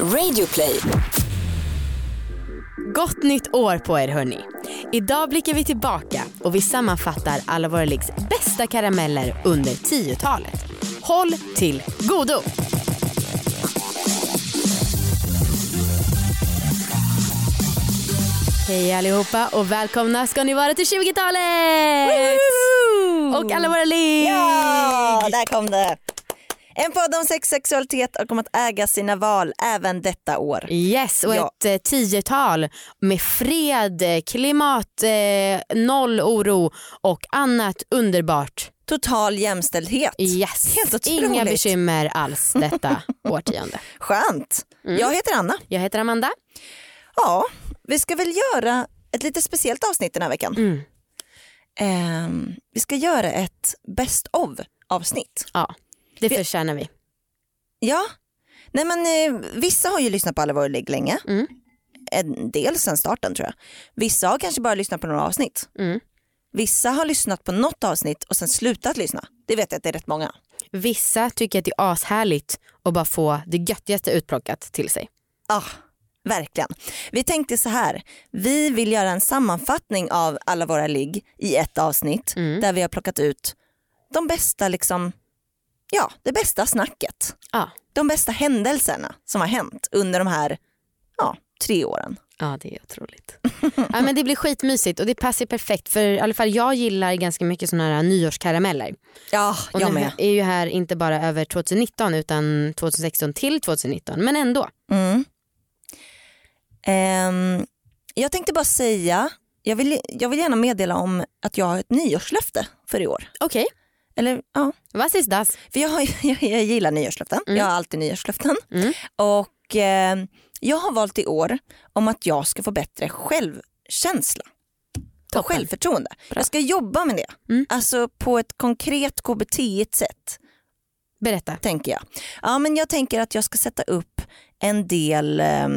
Radioplay. Gott nytt år på er hörni. Idag blickar vi tillbaka och vi sammanfattar alla våra liggs bästa karameller under 10-talet. Håll till godo! Hej allihopa och välkomna ska ni vara till 20-talet! Och alla våra ligg! Ja, där kom det. En podd om sex, sexualitet och om att äga sina val även detta år. Yes, och Ja. ett eh, tiotal med fred, eh, klimat, eh, noll oro och annat underbart. Total jämställdhet. Yes, Helt otroligt. inga bekymmer alls detta årtionde. Skönt. Mm. Jag heter Anna. Jag heter Amanda. Ja, vi ska väl göra ett lite speciellt avsnitt den här veckan. Mm. Ehm, vi ska göra ett best of avsnitt. Ja, det Vi- förtjänar vi. Ja, nej men eh, vissa har ju lyssnat på alla våra ligg länge. Mm. En del sedan starten tror jag. Vissa har kanske bara lyssnat på några avsnitt. Mm. Vissa har lyssnat på något avsnitt och sen slutat lyssna. Det vet jag att det är rätt många. Vissa tycker att det är ashärligt att bara få det göttigaste utplockat till sig. Ja, verkligen. Vi tänkte så här, vi vill göra en sammanfattning av alla våra ligg i ett avsnitt Mm. där vi har plockat ut de bästa, liksom, ja, det bästa snacket. Ja. De bästa händelserna som har hänt under de här ja, tre åren. Ja det är otroligt. ja, men det blir skitmysigt och det passar perfekt för i alla fall jag gillar ganska mycket sådana här nyårskarameller. Ja, Och jag den med. är ju här inte bara över 2019 utan 2016 till 2019 men ändå. Mm. Ehm, jag tänkte bara säga, jag vill, jag vill gärna meddela om att jag har ett nyårslöfte för i år. Okej, Eller ja, vad is das? för jag, har, jag, jag gillar nyårslöften. Mm. Jag har alltid nyårslöften. Mm. Och eh, jag har valt i år om att jag ska få bättre självkänsla. Och självförtroende. Bra. Jag ska jobba med det. Mm. Alltså på ett konkret KBT sätt Berätta. tänker jag. Ja, men jag tänker att jag ska sätta upp en del eh,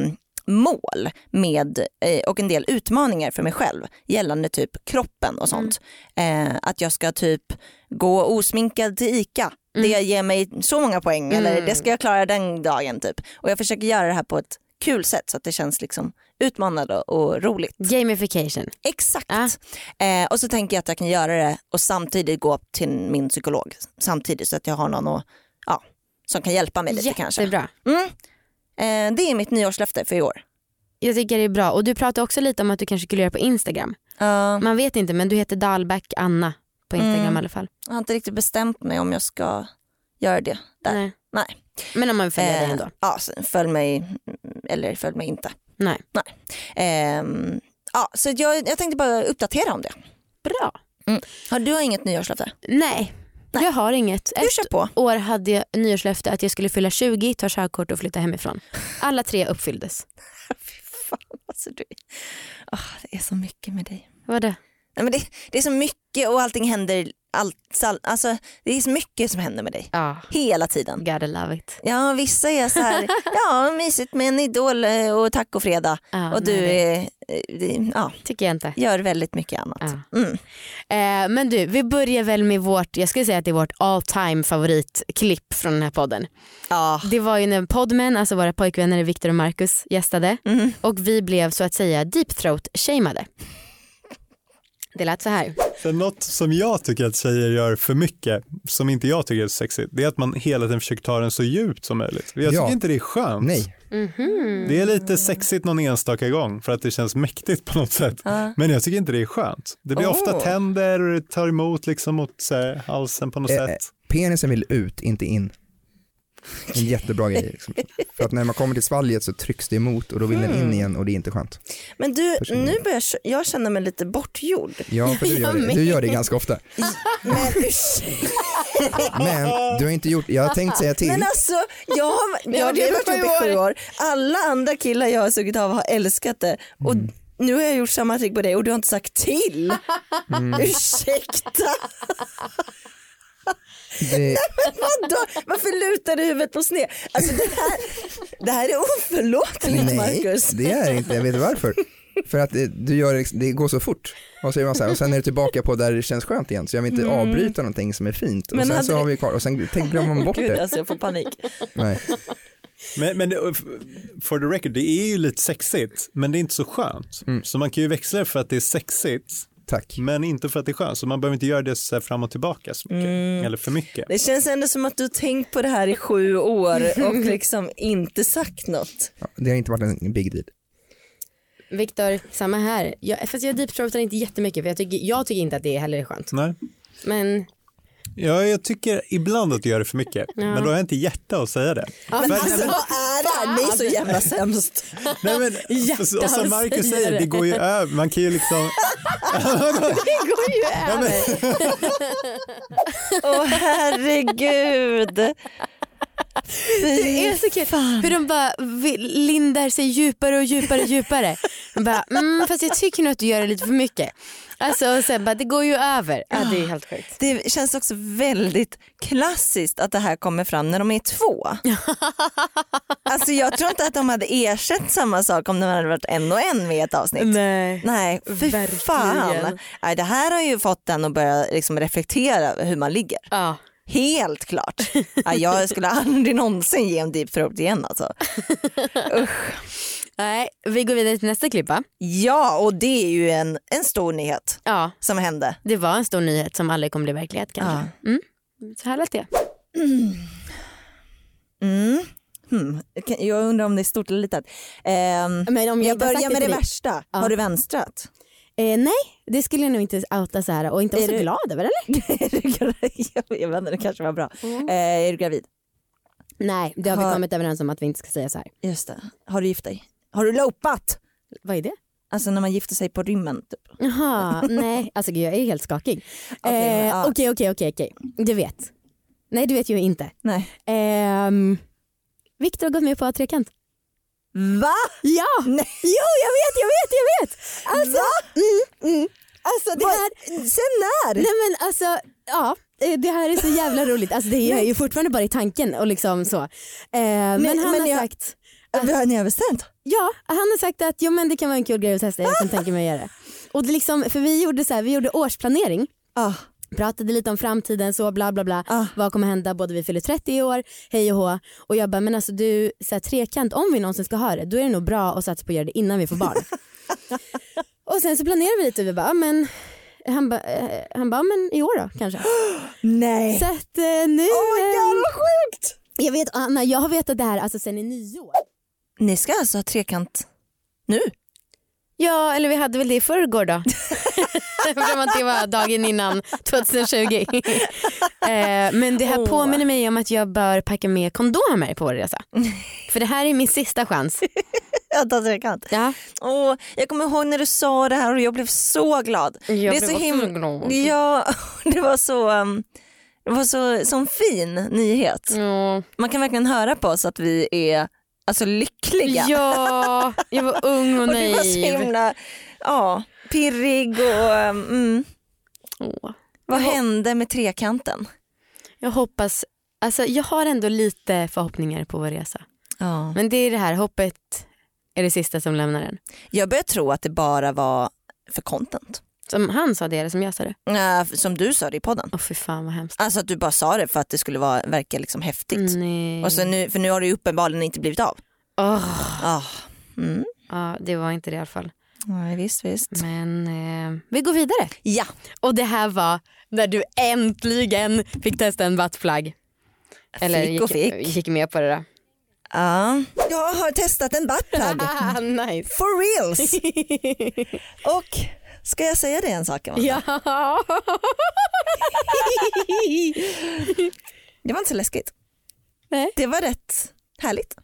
mål med, eh, och en del utmaningar för mig själv gällande typ kroppen och sånt. Eh, att jag ska typ gå osminkad till ICA. Det ger mig så många poäng eller Mm. det ska jag klara den dagen typ. Och jag försöker göra det här på ett kul sätt så att det känns liksom utmanande och roligt. Gamification. Exakt. Ja. Eh, och så tänker jag att jag kan göra det och samtidigt gå till min psykolog samtidigt så att jag har någon och, ja, som kan hjälpa mig lite kanske. Jättebra. Mm. Eh, det är mitt nyårslöfte för i år. Jag tycker det är bra och du pratade också lite om att du kanske skulle göra på Instagram. Uh, Man vet inte men du heter Dahlback Anna på Instagram Mm. i alla fall. jag har inte riktigt bestämt mig om jag ska göra det där. Nej. Nej. Men om man följer dig Eh, ändå. ja, följ mig eller följ mig inte. Nej. Ehm, ja, så jag, jag tänkte bara uppdatera om det. Bra. Har du har inget nyårslöfte? Nej, Nej. jag har inget. Ett år hade jag nyårslöfte att jag skulle fylla 20, ta körkort och flytta hemifrån. Alla tre uppfylldes. Fy fan, alltså du. Åh, det är så mycket med dig. Vad det? Nej, men det, det är så mycket och allting händer. Allt, all, alltså, det är så mycket som händer med dig. Ja, Hela tiden. gotta love it. Ja, vissa är så här, ja mysigt med en idol eh, och tacofredag. Ja, och du är, eh, ja, tycker jag inte. gör väldigt mycket annat. Ja. Mm. Eh, men du, vi börjar väl med vårt, jag skulle säga att det är vårt all time favoritklipp från den här podden. Ja. Det var ju när Podmen, alltså våra pojkvänner Viktor och Marcus gästade Mm. och vi blev så att säga deep throat shameade. Det lät så här. För något som jag tycker att tjejer gör för mycket, som inte jag tycker är sexigt, det är att man hela tiden försöker ta den så djupt som möjligt. Jag tycker Ja. inte det är skönt. Nej, Mhm. Det är lite sexigt någon enstaka gång för att det känns mäktigt på något sätt. Ja. Men jag tycker inte det är skönt. Det blir Åh. ofta tänder och det tar emot liksom mot så här, halsen på något Eh, sätt. penisen vill ut, inte in. En jättebra grej. Liksom. För att när man kommer till svalget så trycks det emot och då vill den in igen och det är inte skönt. Men du, Personligen. nu börjar jag känna mig lite bortgjord. Ja, för du gör det. Du gör det ganska ofta. Men. Men du har inte gjort, jag har tänkt säga till. Men alltså, jag har, jag har i ihop i sju år. år. Alla andra killar jag har sugit av har älskat det. Och Mm. nu har jag gjort samma trick på dig och du har inte sagt till. Mm. Ursäkta, Det, vadå? Varför lutar du huvudet på sned? Alltså det här, det här är oförlåtligt nej, Marcus. det är det inte. Jag vet varför. För att det, du gör, det- går så fort. Och så, är man så här, och sen är det tillbaka på där det känns skönt igen. Så jag vill inte avbryta någonting som är fint. Och Men sen hade så har vi kvar och sen tänk, glömmer man bort Gud det. alltså jag får panik. Nej. Men, men det- for the record, det är ju lite sexigt, men det är inte så skönt. Så man kan ju växla det för att det är sexigt, Tack. men inte för att det är skönt. Så man behöver inte göra det så här fram och tillbaka så mycket, eller för mycket. Det känns ändå som att du har tänkt på det här i sju år och liksom inte sagt något. Ja, det har inte varit en big deal. Viktor, samma här. Jag, fast jag deepthroatar inte jättemycket för jag tycker, jag tycker inte att det heller är skönt. Nej. Men Ja, jag tycker ibland att du gör det för mycket, men då har jag inte hjärta att säga det. Ja, För- men nej, men- Vad är det här? Ni är så jävla sämst. Nej, men, och, och som Marcus säger, det. det går ju över. Man kan ju liksom... det går ju över. Åh herregud. Det är så kul hur de bara lindar sig djupare och djupare och djupare. De bara, mm, fast jag tycker nog att du gör det lite för mycket. Alltså, och sen bara, det går ju över. Ja, det är helt sjukt. Det känns också väldigt klassiskt att det här kommer fram när de är två. Alltså jag tror inte att de hade ersatt samma sak om de hade varit en och en med ett avsnitt. Nej. Nej, fy Verkligen. fan. Nej, det här har ju fått den att börja liksom reflektera hur man ligger. Ja. Helt klart. Ja, jag skulle aldrig någonsin ge en deep throat igen alltså. Nej, vi går vidare till nästa klipp va? Ja, och det är ju en, en stor nyhet Ja, som hände. det var en stor nyhet som aldrig kommer bli verklighet kanske. Mm. Så här lät det. Mm. Hmm. Kan- Jag undrar om det är stort eller litet. Ehm, Men om jag, jag börjar med det dig- värsta. Ja. Har du vänstrat? Eh, nej, det skulle jag nog inte outa så här och inte vara så du- glad över eller? Är du gravid? jag vet inte, det kanske var bra. Mm. Eh, är du gravid? Nej, det har vi Har- kommit överens om att vi inte ska säga så här. Just det. Har du gift dig? Har du lopat? Vad är det? Alltså när man gifter sig på rymmen. Typ. Jaha, nej, alltså jag är helt skakig. Okej, Eh. Okej, okej, okej, okej. Du vet. Nej, du vet ju inte. Nej. Ehm, Viktor har gått med på trekant. Va? Ja! Nej. Jo, jag vet, jag vet, jag vet! Alltså, mm, mm. alltså det här... Sen när? Nej men alltså, ja. eh, Det här är så jävla roligt. Alltså det är ju fortfarande bara i tanken och liksom så. Eh, men han men har jag- sagt, Vad har ni överstämt? ja han har sagt att jo, men det kan vara en kul grej att testa, jag kan tänka mig att göra det. Och det liksom, för vi gjorde så här, vi gjorde årsplanering Ah. Pratade lite om framtiden så bla bla bla. Ah. Vad kommer hända? Både vi fyller 30 i år, hej och hå. Och jag bara, men alltså du, så här, trekant, om vi någonsin ska ha det, då är det nog bra att satsa på att göra det innan vi får barn. och sen så planerar vi lite och vi bara, ja, men han bara, eh, han bara, ja, men i år då kanske. Nej. Så att eh, nu, Oh my eh, god vad sjukt! jag vet Anna, jag har vetat det här alltså sen i nyår. Ni ska alltså ha trekant nu? Ja, eller vi hade väl det i förrgår då. Det var dagen innan 2020. eh, men det här Åh. påminner mig om att jag bör packa med kondomer på vår resa. För det här är min sista chans. Att ha trekant. Ja. Åh, jag kommer ihåg när du sa det här och jag blev så glad. Jag det är blev så himla... glad. Ja, det var så... um, Det var så sån fin nyhet. Ja. Man kan verkligen höra på oss att vi är alltså, lyckliga. ja, jag var ung och och du var så naiv. himla ja, pirrig och... um, Mm. Åh. Vad hände med trekanten? Jag hoppas, alltså jag har ändå lite förhoppningar på vår resa. Ja. Men det är det här, hoppet är det sista som lämnar en. Jag börjar tro att det bara var för content. Som han sa det eller som jag sa det. Ja, som du sa det i podden. Åh fy fan vad hemskt. Alltså att du bara sa det för att det skulle vara, verka liksom häftigt. Nej. Och så nu, för nu har det ju uppenbarligen inte blivit av. Åh. Ah. Mm. Ja, det var inte det i alla fall. Nej, visst, visst. Men eh, vi går vidare. Ja, Och det här var när du äntligen fick testa en buttplug. Eller fick och gick, fick. gick med på det då. Ja. Jag har testat en buttplug. Nice. For reals. Och ska jag säga det en sak? Amanda? Ja. Det var inte så läskigt. Nej. Det var rätt härligt.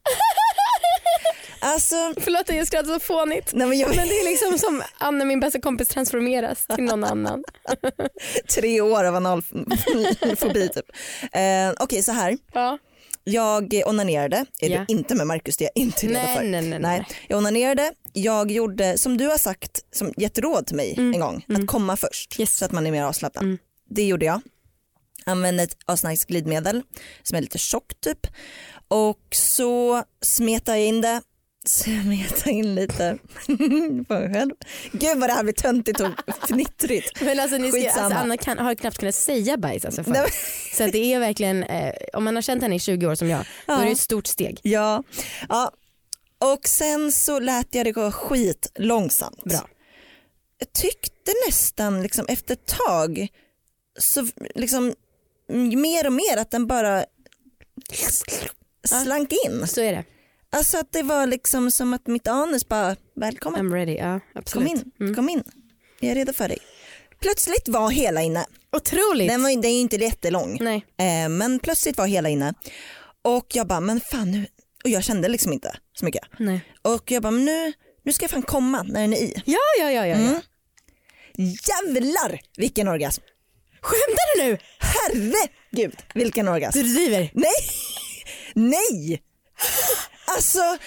Alltså, Förlåt att jag skrattar så fånigt. nej men jag, Men det är liksom som Anna min bästa kompis transformeras till någon annan. tre år av analfobi typ. Eh, Okej så här, Ja. jag onanerade, är Ja. det inte med Marcus det är jag inte redo för. nej, nej, nej. Jag onanerade, jag gjorde som du har sagt, som gett råd till mig en gång, att komma först Mm. Yes. så att man är mer avslappnad. Mm. Det gjorde jag. Använde ett asnice glidmedel som är lite tjockt typ och så smetade jag in det smeta in lite på mig själv. Gud vad det här blir töntigt och fnittrigt. Men alltså, ni ska, alltså Anna kan, har knappt kunnat säga bajs alltså, för. Nej, Så det är verkligen, eh, om man har känt henne i 20 år som jag, då är det ett stort steg. Ja. ja. Och sen så lät jag det gå skit långsamt. Bra. Jag tyckte nästan liksom efter ett tag så liksom mer och mer att den bara slank in. Så är det. Alltså att det var liksom som att mitt anus bara välkommen, I'm ready. Ja, kom absolut. in, kom in. Jag är redo för dig. Plötsligt var hela inne. Otroligt. Den, var, den är ju inte jättelång. Nej. Eh, men plötsligt var hela inne. Och jag bara, men fan nu. Och jag kände liksom inte så mycket. Nej. Och jag bara, men nu, nu ska jag fan komma när den är i. Ja, ja, ja. ja, ja. Mm. Jävlar vilken orgasm. Skämtar du nu? Herregud vilken orgasm. Du driver. Nej, nej. Alltså,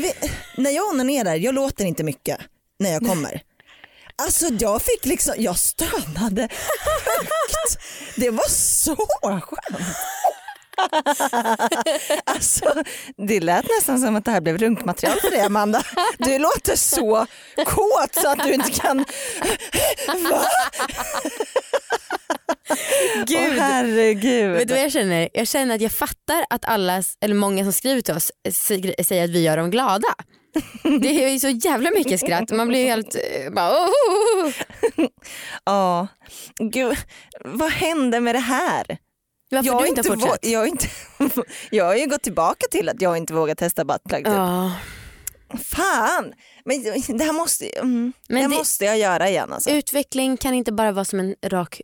vet, när jag onanerar, jag låter inte mycket när jag kommer. Alltså jag fick liksom, jag stönade högt. Det var så skönt. Alltså, det lät nästan som att det här blev runkmaterial för dig Amanda. Du låter så kåt så att du inte kan... Va? Gud. Åh, herregud. Vet du vad jag känner? Jag känner att jag fattar att alla, eller många som skriver till oss sä- säger att vi gör dem glada. Det är ju så jävla mycket skratt. Man blir helt eh, bara oh, oh, oh. Ja, gud, vad hände med det här? Varför jag, har inte fortsatt? jag, har inte, jag har ju gått tillbaka till att jag inte vågar testa buttplug. Typ. Ja. Fan, men det här måste, mm, Men det det- måste jag göra igen. Alltså. Utveckling kan inte bara vara som en rak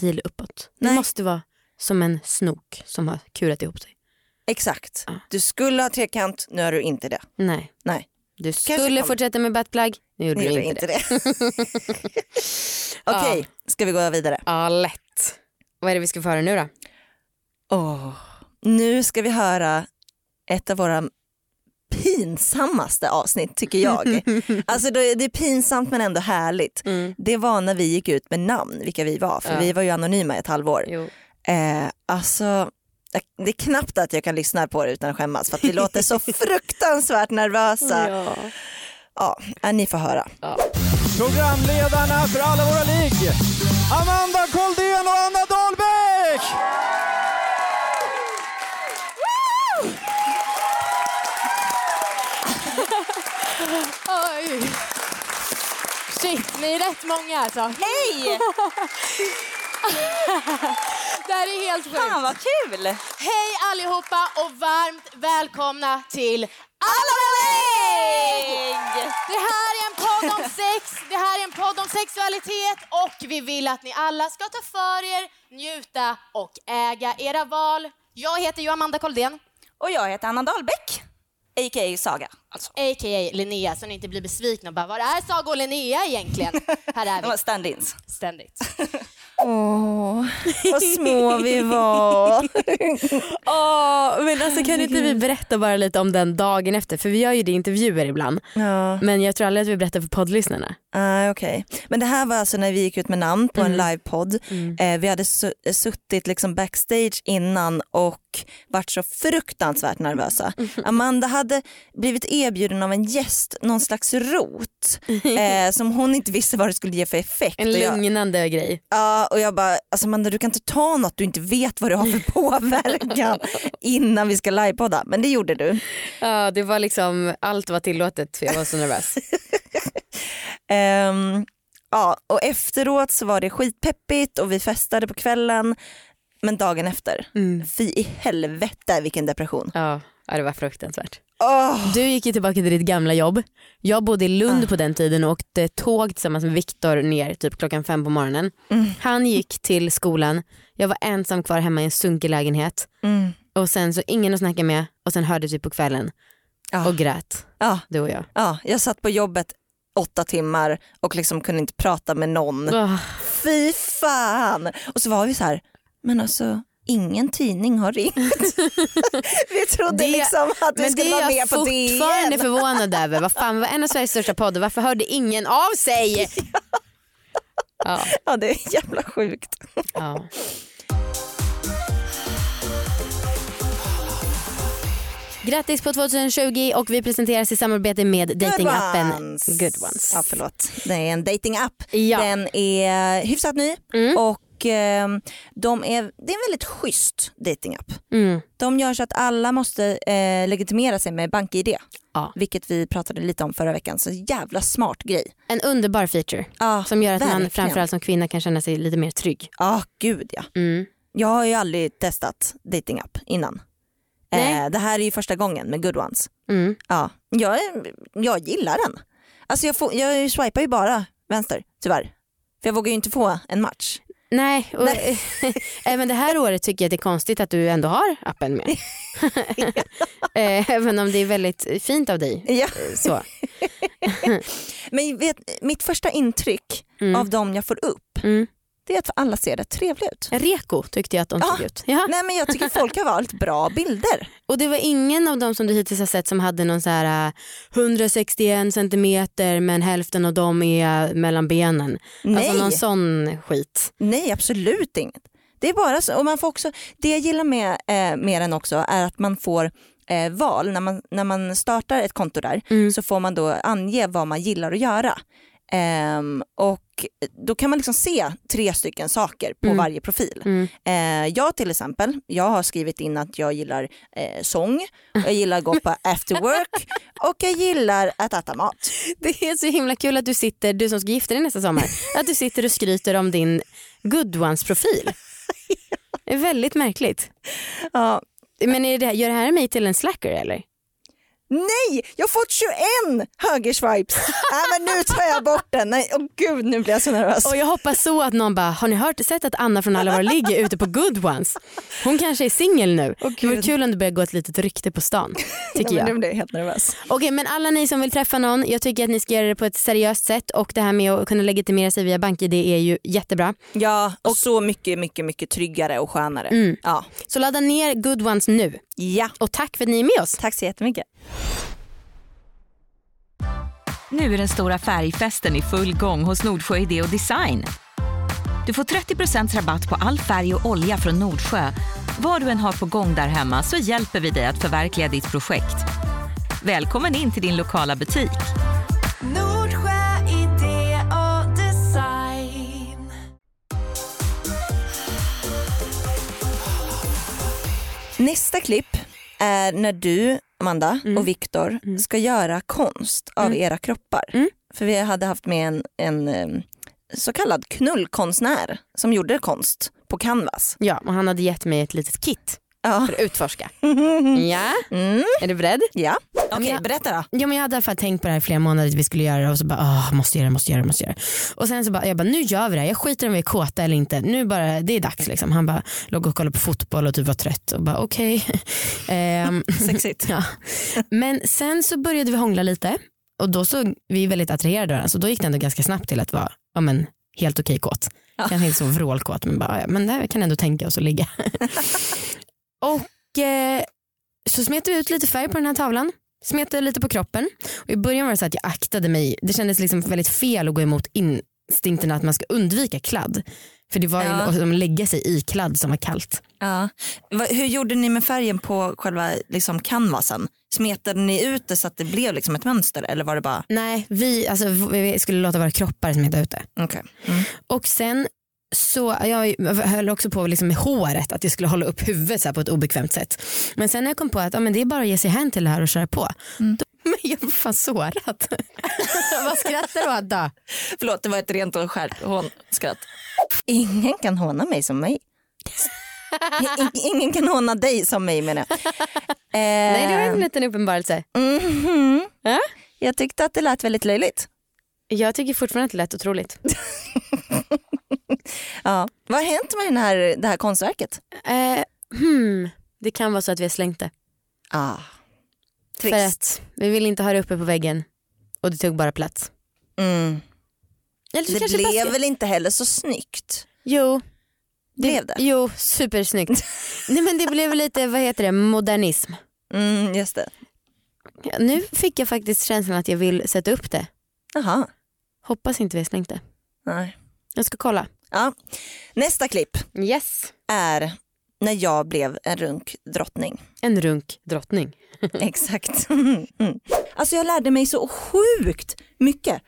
pil uppåt. Det Nej. måste vara som en snok som har kurat ihop sig. Exakt. Ja. Du skulle ha trekant, nu har du inte det. Nej. Nej, Du Kanske skulle kommer. fortsätta med buttplug, nu gjorde du inte, jag det. inte det. Okej, ska vi gå vidare? Ja, lätt. Vad är det vi ska få höra nu då? Åh, nu ska vi höra ett av våra pinsammaste avsnitt tycker jag. alltså det, är pinsamt men ändå härligt. Mm. Det var när vi gick ut med namn, vilka vi var, för Ja. vi var ju anonyma i ett halvår. Jo. Eh, alltså, det är knappt att jag kan lyssna på det utan att skämmas för att vi låter så fruktansvärt nervösa. Ja. Ja, äh, ni får höra. Programledarna för alla våra ligg, Amanda Koldén och Anna Dahlbäck! Oj. Shit, ni är rätt många alltså. Hej! Det här är helt sjukt. Fan vad kul! Hej allihopa och varmt välkomna till Alla ligg! Det här är en podd om sex, det här är en podd om sexualitet och vi vill att ni alla ska ta för er, njuta och äga era val. Jag heter ju Amanda Koldén, Och jag heter Anna Dahlbäck, a.k.a. Saga. Alltså. a.k.a. Linnea, så ni inte blir besvikna och bara var är Saga och Linnea egentligen? Här är vi stand-ins. ständigt. Åh, vad små vi var. Åh, men alltså kan inte vi berätta bara lite om den dagen efter? För vi gör ju det i intervjuer ibland. Ja, Men jag tror aldrig att vi berättar för poddlyssnarna. ah, okej. Men det här var alltså när vi gick ut med namn på en livepodd. Eh, vi hade su- suttit liksom backstage innan och varit så fruktansvärt nervösa. Amanda hade blivit erbjuden av en gäst någon slags rot eh, som hon inte visste vad det skulle ge för effekt. En Och jag- lugnande grej. Ja och jag bara, alltså Amanda du kan inte ta något du inte vet vad det har för påverkan innan vi ska livepodda. Men det gjorde du. Ja, det var liksom, allt var tillåtet för jag var så nervös. Ehm, ja, och efteråt så var det skitpeppigt och vi festade på kvällen. Men dagen efter, Mm. fy i helvete vilken depression. Ja, ja, det var fruktansvärt. Åh, Du gick ju tillbaka till ditt gamla jobb. Jag bodde i Lund Ah. på den tiden och åkte tåg tillsammans med Viktor ner typ klockan fem på morgonen. Mm. Han gick till skolan, jag var ensam kvar hemma i en sunkig lägenhet mm, och sen så ingen att snacka med och sen hörde typ på kvällen ja, och grät, du och jag. ja, jag satt på jobbet åtta timmar och liksom kunde inte prata med någon. Åh, Fy fan! Och så var vi så här, men alltså ingen tidning har ringt. vi trodde Det- liksom att vi det skulle är vara jag med på fortfarande DN. förvånad över. Vad fan var en av Sveriges största poddar, varför hörde ingen av sig? Ja, Ja det är jävla sjukt. ja. Grattis på 2020 och vi presenteras i samarbete med datingappen. Good Ones. Ja, förlåt. Det är en datingapp. Ja. Den är hyfsat ny Mm. och de är, det är en väldigt schysst datingapp. Mm. De gör så att alla måste eh, legitimera sig med BankID. Ja. Vilket vi pratade lite om förra veckan. Så jävla smart grej. En underbar feature Ja, som gör att man verkligen. framförallt som kvinna kan känna sig lite mer trygg. Ja, gud ja. Mm. Jag har ju aldrig testat datingapp innan. Nej. Eh, det här är ju första gången med Good Ones. Mm. Ja, jag, jag gillar den. Alltså jag, får, jag swipar ju bara vänster tyvärr. För jag vågar ju inte få en match. Nej, och, även det här året tycker jag det är konstigt att du ändå har appen med. Eh, även om det är väldigt fint av dig. Ja. Så. Men vet, mitt första intryck Mm. av dem jag får upp Mm. Det är att alla ser rätt trevliga ut. Reko tyckte jag att de Ja. såg ut. Ja. Nej men jag tycker folk har valt bra bilder. Och det var ingen av dem som du hittills har sett som hade någon så här äh, 161 centimeter men hälften av dem är mellan benen. Nej, Alltså någon sån skit. nej absolut inget. Det är bara så. Och man får också, det jag gillar med, eh, med den också är att man får eh, val. När man, när man startar ett konto där Mm. så får man då ange vad man gillar att göra. Ehm, och då kan man liksom se tre stycken saker på Mm. varje profil. Mm. Eh, jag till exempel, jag har skrivit in att jag gillar eh, sång, jag gillar att gå på after work och jag gillar att äta mat. Det är så himla kul att du sitter, du som ska gifta dig nästa sommar, att du sitter och skryter om din good ones profil. Det är väldigt märkligt. Ja. Men är det, gör det här mig till en slacker eller? Nej, jag har fått 21 högerswipes. Nej men nu tar jag bort den. Nej, åh gud nu blir jag så nervös. Och jag hoppas så att någon bara, har ni hört, sett att Anna från Alla våra ligg är ute på good ones? Hon kanske är singel nu. det vore kul om det börjar gå ett litet rykte på stan. Tycker Nej, men jag. Nu blir jag helt nervös. Okej men alla ni som vill träffa någon, jag tycker att ni ska göra det på ett seriöst sätt och det här med att kunna legitimera sig via BankID är ju jättebra. Ja, och så mycket, mycket, mycket tryggare och skönare. Mm. Ja. Så ladda ner good ones nu ja, och tack för att ni är med oss. tack så jättemycket. Nu är den stora färgfesten i full gång hos Nordsjö Idé och Design. Du får 30% rabatt på all färg och olja från Nordsjö. Vad du än har på gång där hemma så hjälper vi dig att förverkliga ditt projekt. Välkommen in till din lokala butik. Nordsjö idé och design. Nästa klipp är när du, Amanda och Viktor ska göra konst av era kroppar. Mm. För vi hade haft med en, en eh, så kallad knullkonstnär som gjorde konst på canvas. Ja och han hade gett mig ett litet kit Ja. för att utforska. Ja, Mm. är du beredd? Ja. Okej, Okej, berätta då. Ja, men jag hade i alla fall tänkt på det här i flera månader att vi skulle göra det och så bara åh, måste göra det, måste göra det, måste göra det. Och sen så bara, jag bara nu gör vi det här. jag skiter om vi är kåta eller inte. Nu bara, det är dags liksom. Han bara låg och kollade på fotboll och typ var trött och bara okej. Ehm, Sexigt. ja. Men sen så började vi hångla lite och då såg vi väldigt attraherade av varandra så då gick det ändå ganska snabbt till att vara ja, men, helt okej kåt. Kanske inte så vrålkåt men bara, ja, men det här kan ändå tänka oss att ligga. Och eh, så smet vi ut lite färg på den här tavlan. Smetade lite på kroppen. Och I början var det så att jag aktade mig. Det kändes liksom väldigt fel att gå emot instinkten att man ska undvika kladd. För det var ju Ja. att lägga sig i kladd som var kallt. Ja. Hur gjorde ni med färgen på själva liksom, canvasen? Smetade ni ut det så att det blev liksom ett mönster eller var det bara Nej, vi, alltså, vi skulle låta våra kroppar smeta ut det. okej? Mm. Och sen så jag höll också på liksom med håret, att jag skulle hålla upp huvudet så här på ett obekvämt sätt. Men sen när jag kom på att ja, men det är bara att ge sig hän till det här och köra på. Då, men jag var fan sårad. Vad skrattar du åt då? Förlåt det var ett rent och skärt hånskratt. Ingen kan håna mig som mig. Ingen kan håna dig som mig menar jag. Nej det var Eh, en liten uppenbarelse. mhm. Ja? Jag tyckte att det lät väldigt löjligt. Jag tycker fortfarande att det lät otroligt. Ja. Vad har hänt med den här, det här konstverket? Eh, hmm, det kan vara så att vi har slängt det. Ah. För Trist. att vi vill inte ha det uppe på väggen och det tog bara plats. Mm. Eller Det blev ska- väl inte heller så snyggt? Jo. Blev det? Jo, supersnyggt. Nej men det blev lite, vad heter det, modernism. Mm, just det. Ja, nu fick jag faktiskt känslan att jag vill sätta upp det. Jaha. Hoppas inte vi har slängt det. Nej. Jag ska kolla. Ja. Nästa klipp Yes. är när jag blev en runk drottning. En runk drottning. Exakt. Mm. Alltså jag lärde mig så sjukt mycket.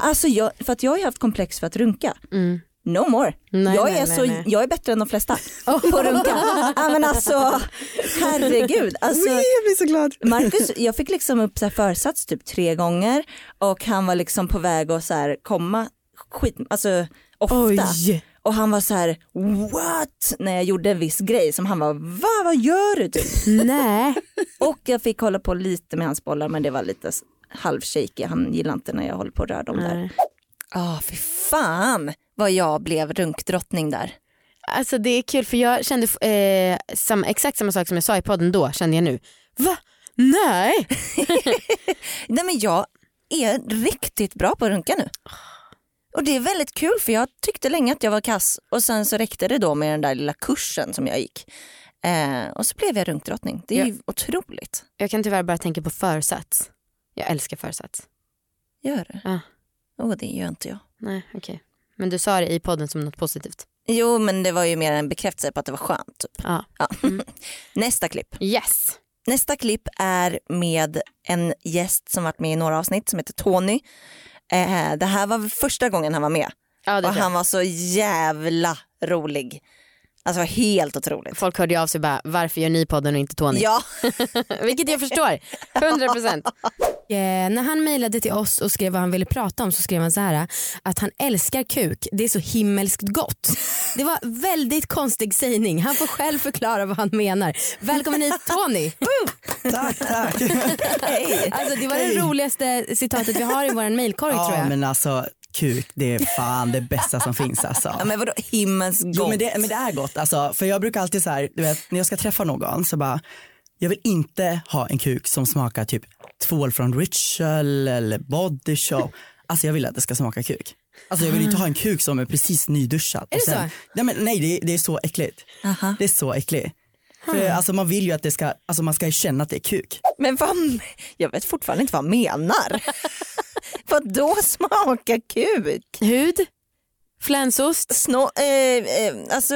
Alltså jag, för att jag har haft komplex för att runka. Mm. No more. Nej, jag, är nej, så, nej. jag är bättre än de flesta på att runka. ja, men alltså, herregud. Alltså, Jag blir så glad. Marcus, jag fick liksom upp så försats typ tre gånger och han var liksom på väg att så komma skit, alltså ofta. Oj. Och han var så här what? När jag gjorde en viss grej som han var va vad gör du typ? Nej. Och jag fick hålla på lite med hans bollar men det var lite halvshaky. Han gillar inte när jag håller på och rör dem där. Nej. Ja fy fan vad jag blev runkdrottning där. Alltså det är kul för jag kände eh, sam, exakt samma sak som jag sa i podden då kände jag nu. Va? Nej. Nej men jag är riktigt bra på att runka nu. Och det är väldigt kul för jag tyckte länge att jag var kass och sen så räckte det då med den där lilla kursen som jag gick. Eh, och så blev jag runkdrottning. Det är ju otroligt. Jag kan tyvärr bara tänka på försats. Jag älskar försats. Gör det? Ja. Åh det gör inte jag. Nej okej. Men du sa det i podden som något positivt. Jo men det var ju mer en bekräftelse på att det var skönt. Typ. Ja. Ja. Nästa klipp. Yes. Nästa klipp är med en gäst som varit med i några avsnitt som heter Tony. Eh, det här var första gången han var med Ja, och han var så jävla rolig. Alltså helt otroligt. Folk hörde ju av sig bara varför gör ni podden och inte Tony? Ja, Vilket jag förstår. 100%. Eh, när han mejlade till oss och skrev vad han ville prata om så skrev han så här att han älskar kuk. Det är så himmelskt gott. Det var väldigt konstig sägning. Han får själv förklara vad han menar. Välkommen hit Tony. Tack, tack. Alltså, det var det roligaste citatet vi har i vår mejlkorg tror Ja jag. men alltså kuk det är fan det bästa som finns alltså. ja men vadå himmelskt Jo gott? men det, men det är gott alltså, för jag brukar alltid så här, du vet när jag ska träffa någon så bara, jag vill inte ha en kuk som smakar typ tvål från Ritual eller Body Shop. Alltså jag vill att det ska smaka kuk. Alltså jag vill inte ha en kuk som är precis nyduschad. Är det så? Nej, men, nej det, är- det är så äckligt. Aha. Det är så äckligt. För, alltså man vill ju att det ska, alltså man ska känna att det är kuk. Men vad, jag vet fortfarande inte vad han menar. vad då smaka kuk? Hud, flänsost, Snå, eh, eh, alltså,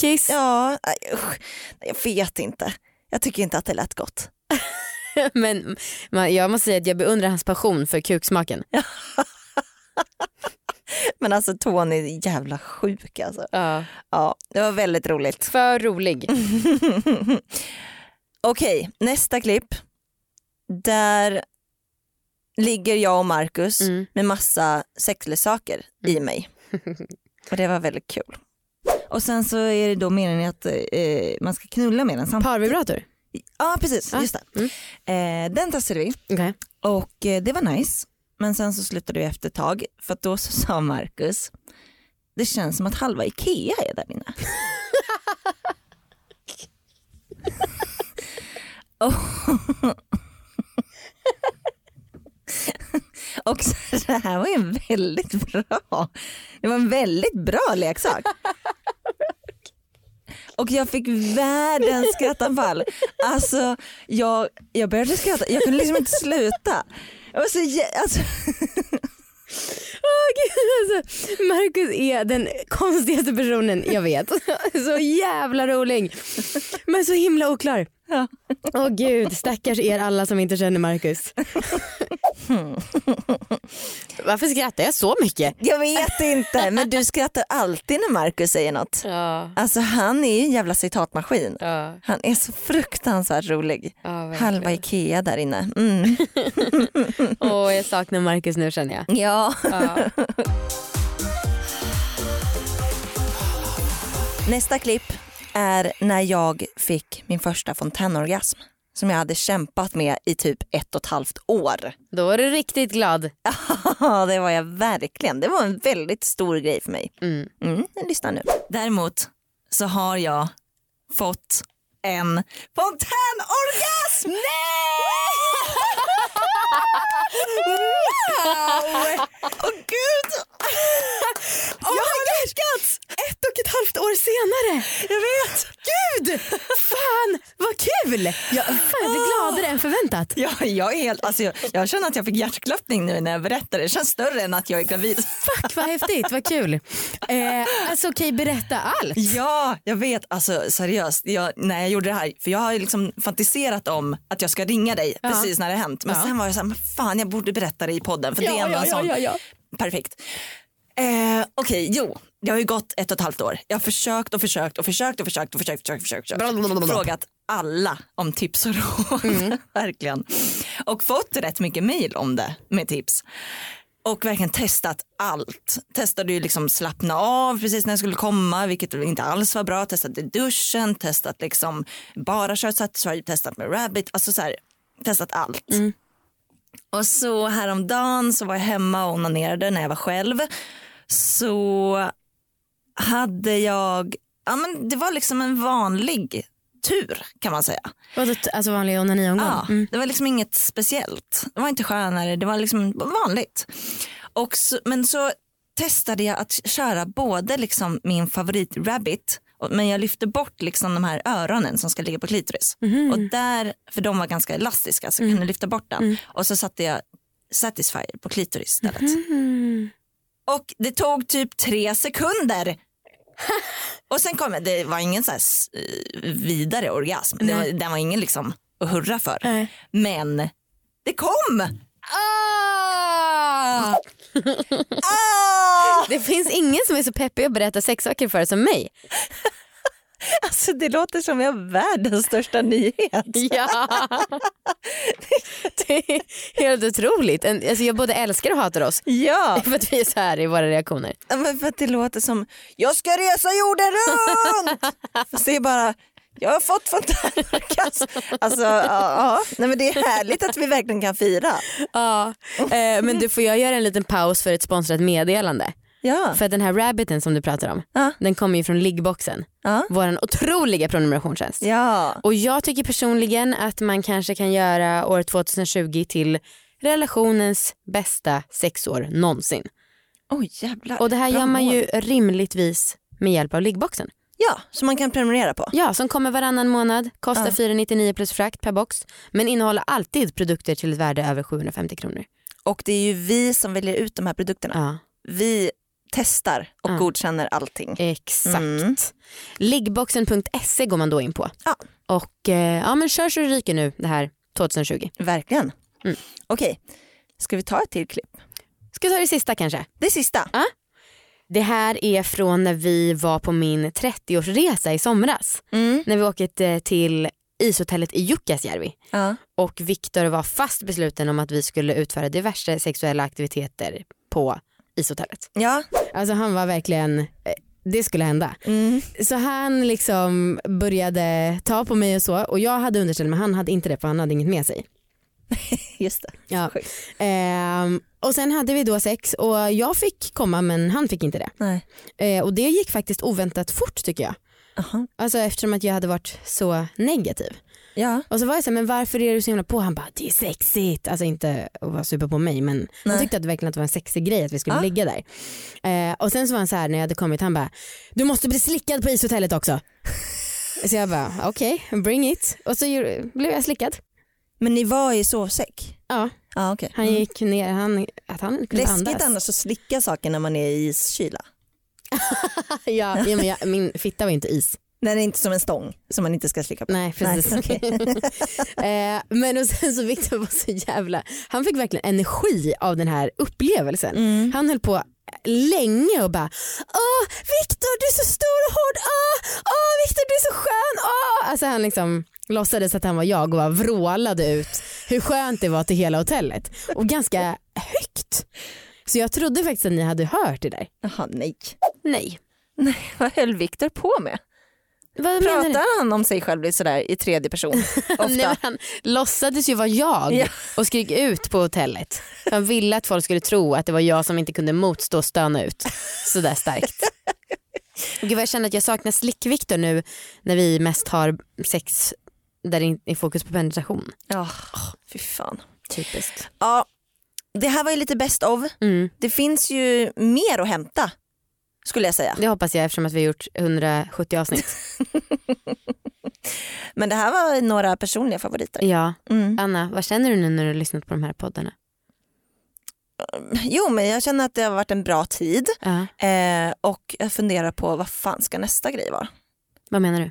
kiss. ja, aj, usch. jag vet inte. Jag tycker inte att det lät gott. Men man, jag måste säga att jag beundrar hans passion för kuksmaken. Men alltså Tony är jävla sjuk alltså. Ja. Ja, det var väldigt roligt. För rolig. Okej, nästa klipp. Där ligger jag och Marcus Mm. med massa sexleksaker i mig. Och det var väldigt kul. Och sen så är det då meningen att eh, man ska knulla med den samtidigt. Parvibrator. Ja precis, Ja. just det. Mm. Eh, den testade vi Okej. och eh, det var nice. Men sen så slutade vi efter ett tag för att då så sa Marcus det känns som att halva Ikea är där inne. och, och så det här var ju en väldigt bra, det var en väldigt bra leksak. Och jag fick världens skrattanfall. Alltså jag, jag började skratta, jag kunde liksom inte sluta. Jag var så, alltså, Åh, gud, alltså, Marcus är den konstigaste personen jag vet. Så jävla rolig. Men så himla oklar. Ja. Åh gud, stackars er alla som inte känner Marcus. Varför skrattar jag så mycket? jag vet inte men du skrattar alltid när Marcus säger något. Ja, Alltså han är ju en jävla citatmaskin. ja, Han är så fruktansvärt rolig. ja Halva. Ikea där inne. Mm. Åh, jag saknar Marcus nu känner jag. Ja. Ja. Nästa klipp är när jag fick min första fontänorgasm som jag hade kämpat med i typ ett och ett halvt år. Då är du riktigt glad. Ja, det var jag verkligen. Det var en väldigt stor grej för mig. Mm. Mm, lyssna nu. Däremot så har jag fått en fontänorgasm! Nej! wow! Åh gud! Oh jag har lyckats! Ett och ett halvt år senare. Jag vet! Gud! Fan vad kul! Jag, fan, jag blir gladare än förväntat. Ja, jag, är helt, alltså jag, jag känner att jag fick hjärtklappning nu när jag berättar det. Det känns större än att jag är gravid. Fuck vad häftigt, vad kul. Eh, alltså okej, berätta allt. Ja, jag vet. Alltså seriöst, jag, när jag gjorde det här, för jag har liksom fantiserat om att jag ska ringa dig Ja. precis när det hänt. Men Ja. sen var jag så här, men fan jag borde berätta det i podden för det är Ja, ändå ja, en sån. Perfekt. Eh, Okej, jo. Det har ju gått ett och ett halvt år. Jag har försökt och försökt och försökt och försökt och försökt, försökt, försökt, försökt. frågat alla om tips och råd. verkligen. Och fått rätt mycket mail om det med tips. Och verkligen testat allt. Testade ju liksom slappna av precis när jag skulle komma, vilket inte alls var bra. Testat i duschen, testat liksom bara kört Satisfyer, testat med Rabbit. Alltså så här, testat allt. Och så häromdagen så var jag hemma och onanerade när jag var själv. Så hade jag, ja men det var liksom en vanlig tur kan man säga. Alltså vanlig onaniomgång? Ja, Mm. Det var liksom inget speciellt. Det var inte skönare, det var liksom vanligt. Och så, men så testade jag att köra både liksom min favorit Rabbit men jag lyfte bort liksom de här öronen som ska ligga på klitoris. Och där, för de var ganska elastiska så jag kunde lyfta bort den. Och så satte jag Satisfyer på klitoris istället. Och det tog typ tre sekunder. Och sen kom jag, det var ingen så eh, vidare orgasm. Det var, den var ingen liksom att hurra för. Nej. Men det kom! Ah! ah! Det finns ingen som är så peppig att berätta sexsaker för som mig. Alltså det låter som jag har världens största nyhet. Ja. Det är helt otroligt. Alltså jag både älskar och hatar oss Ja, för att vi är så här i våra reaktioner. men för att det låter som jag ska resa jorden runt. Fast det är bara jag har fått fontänorgasm. Alltså, ja, ja. Nej, men det är härligt att vi verkligen kan fira. Ja. Eh, men du får jag göra en liten paus för ett sponsrat meddelande. Ja. För den här rabbiten som du pratar om, Ja. den kommer ju från liggboxen. Ja. Vår otroliga prenumerationstjänst. ja. Och jag tycker personligen att man kanske kan göra år 2020 till relationens bästa sexår någonsin. Oj jävlar. Och det här Bra gör man mål. ju rimligtvis med hjälp av liggboxen. Ja, som man kan prenumerera på. Ja, som kommer varannan månad, kostar Ja. 499 plus frakt per box men innehåller alltid produkter till ett värde över 750 kronor. Och det är ju vi som väljer ut de här produkterna. Ja, Vi testar och Ja. godkänner allting. exakt. Mm. Liggboxen.se går man då in på. Ja. Och eh, ja men kör så det ryker nu det här 2020. Verkligen. Mm. Okej, ska vi ta ett till klipp? Ska vi ta det sista kanske? Det sista. Det här är från när vi var på min 30-årsresa i somras. Mm. När vi åkte till ishotellet i Jukkasjärvi. Ja. Och Viktor var fast besluten om att vi skulle utföra diverse sexuella aktiviteter på ishotellet. Ja. Alltså han var verkligen, eh, det skulle hända. Mm. Så han liksom började ta på mig och så och jag hade underställ men han hade inte det för han hade inget med sig. Just det. Ja. Ehm, och sen hade vi då sex och jag fick komma men han fick inte det. Nej. Eh, och det gick faktiskt oväntat fort tycker jag. Aha. Alltså eftersom att jag hade varit så negativ. Ja. Och så var jag så här, men varför är du så himla på? Han bara, det är sexigt. Alltså inte att vara super på mig men han Nej. tyckte att det verkligen att det var en sexig grej att vi skulle Ja. ligga där. Eh, och sen så var han så här när jag hade kommit, han bara, du måste bli slickad på ishotellet också. så jag bara, okej, bring it. Och så blev jag slickad. Men ni var i sovsäck? Ja, Ja, okej. han Mm. gick ner, han, att han kunde Läskigt andas. annars att slicka saker när man är i iskyla. ja, ja, men jag, min fitta var inte is. Det är inte som en stång som man inte ska slicka på. Nej precis. Nej, okej. eh, men och sen så Victor var så jävla, han fick verkligen energi av den här upplevelsen. Mm. Han höll på länge och bara Åh Victor du är så stor och hård, åh, åh Victor du är så skön, åh. Alltså han liksom låtsades att han var jag och bara vrålade ut hur skönt det var till hela hotellet och ganska högt. Så jag trodde faktiskt att ni hade hört det där. Jaha, nej. Nej. nej. Vad höll Viktor på med? Vad? Pratar han om sig själv sådär i tredje person ofta? Nej, han låtsades ju vara jag Ja. och skrek ut på hotellet. Han ville att folk skulle tro att det var jag som inte kunde motstå och stöna ut sådär starkt. Gud vad jag känner att jag saknar slick-Viktor nu när vi mest har sex där det är fokus på penetration. Ja, fy fan. Typiskt. Ja, det här var ju lite best of. Mm, Det finns ju mer att hämta skulle jag säga. det hoppas jag eftersom att vi har gjort 170 avsnitt. Men det här var några personliga favoriter. Ja. Mm. Anna, vad känner du nu när du har lyssnat på de här poddarna? Jo men jag känner att det har varit en bra tid Ja. eh, och jag funderar på vad fan ska nästa grej vara? Vad menar du?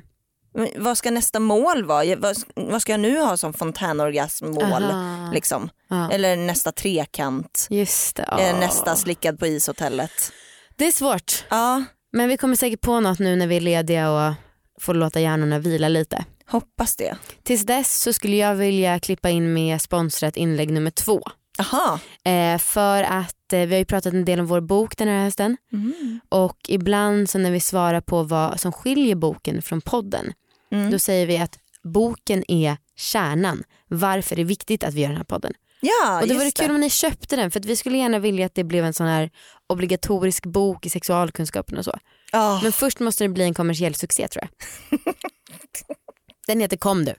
Men Vad ska nästa mål vara? Vad, vad ska jag nu ha som fontänorgasmmål? Aha. Liksom? Ja. Eller nästa trekant? Just det. Eller nästa slickad på ishotellet? Det är svårt. Ja, Men vi kommer säkert på något nu när vi är lediga och får låta hjärnorna vila lite. hoppas det. Tills dess så skulle jag vilja klippa in med sponsrat inlägg nummer två. Aha. Eh, för att eh, vi har ju pratat en del om vår bok den här hösten Mm. och ibland så när vi svarar på vad som skiljer boken från podden Mm. då säger vi att boken är kärnan. Varför det är viktigt att vi gör den här podden. Ja, och det vore kul om ni köpte den för att vi skulle gärna vilja att det blev en sån här obligatorisk bok i sexualkunskapen och så. Ja, Men först måste det bli en kommersiell succé tror jag. Den heter Kom du.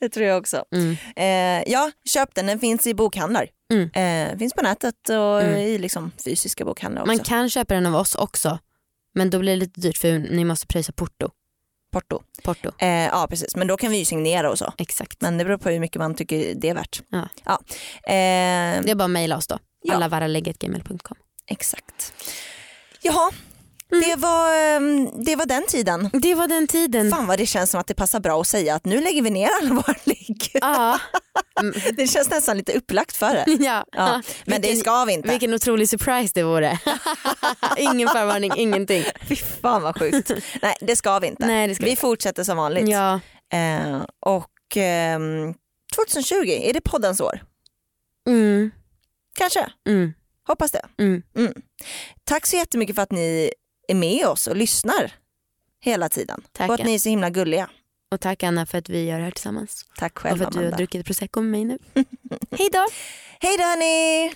det tror jag också. Mm. Eh, ja, köp den. Den finns i bokhandlar. Mm. Eh, finns på nätet och Mm. i liksom fysiska bokhandlar också. Man kan köpa den av oss också men då blir det lite dyrt för ni måste pröjsa porto. Porto. porto. Eh, ja precis, men då kan vi ju signera och så. Exakt. Men det beror på hur mycket man tycker det är värt. Ja. Eh, Det är bara att mejla oss då. Ja. Allavaralägget.gmail.com. Exakt. Jaha, Mm. det, var, ehm, det var den tiden. Det var den tiden. Fan vad det känns som att det passar bra att säga att nu lägger vi ner alla våra ligg. Ja. Det känns nästan lite upplagt för det. ja. Ja, men det Vilken- ska vi inte. Vilken otrolig surprise det vore. Ingen förvarning, ingenting. Fy fan vad sjukt. Nej det ska vi inte. Nej, det ska vi vi fortsätter som vanligt. Ja. Eh, och ehm, 2020, är det poddens år? Mm. Kanske, Mm. Hoppas det. Mm. Tack så jättemycket för att ni är med oss och lyssnar hela tiden. Tack. Och att ni är så himla gulliga. Och tack Anna för att vi gör det här tillsammans. Tack Och själv för att du har Amanda. druckit prosecco med mig nu. Hej då! Hej då hörni!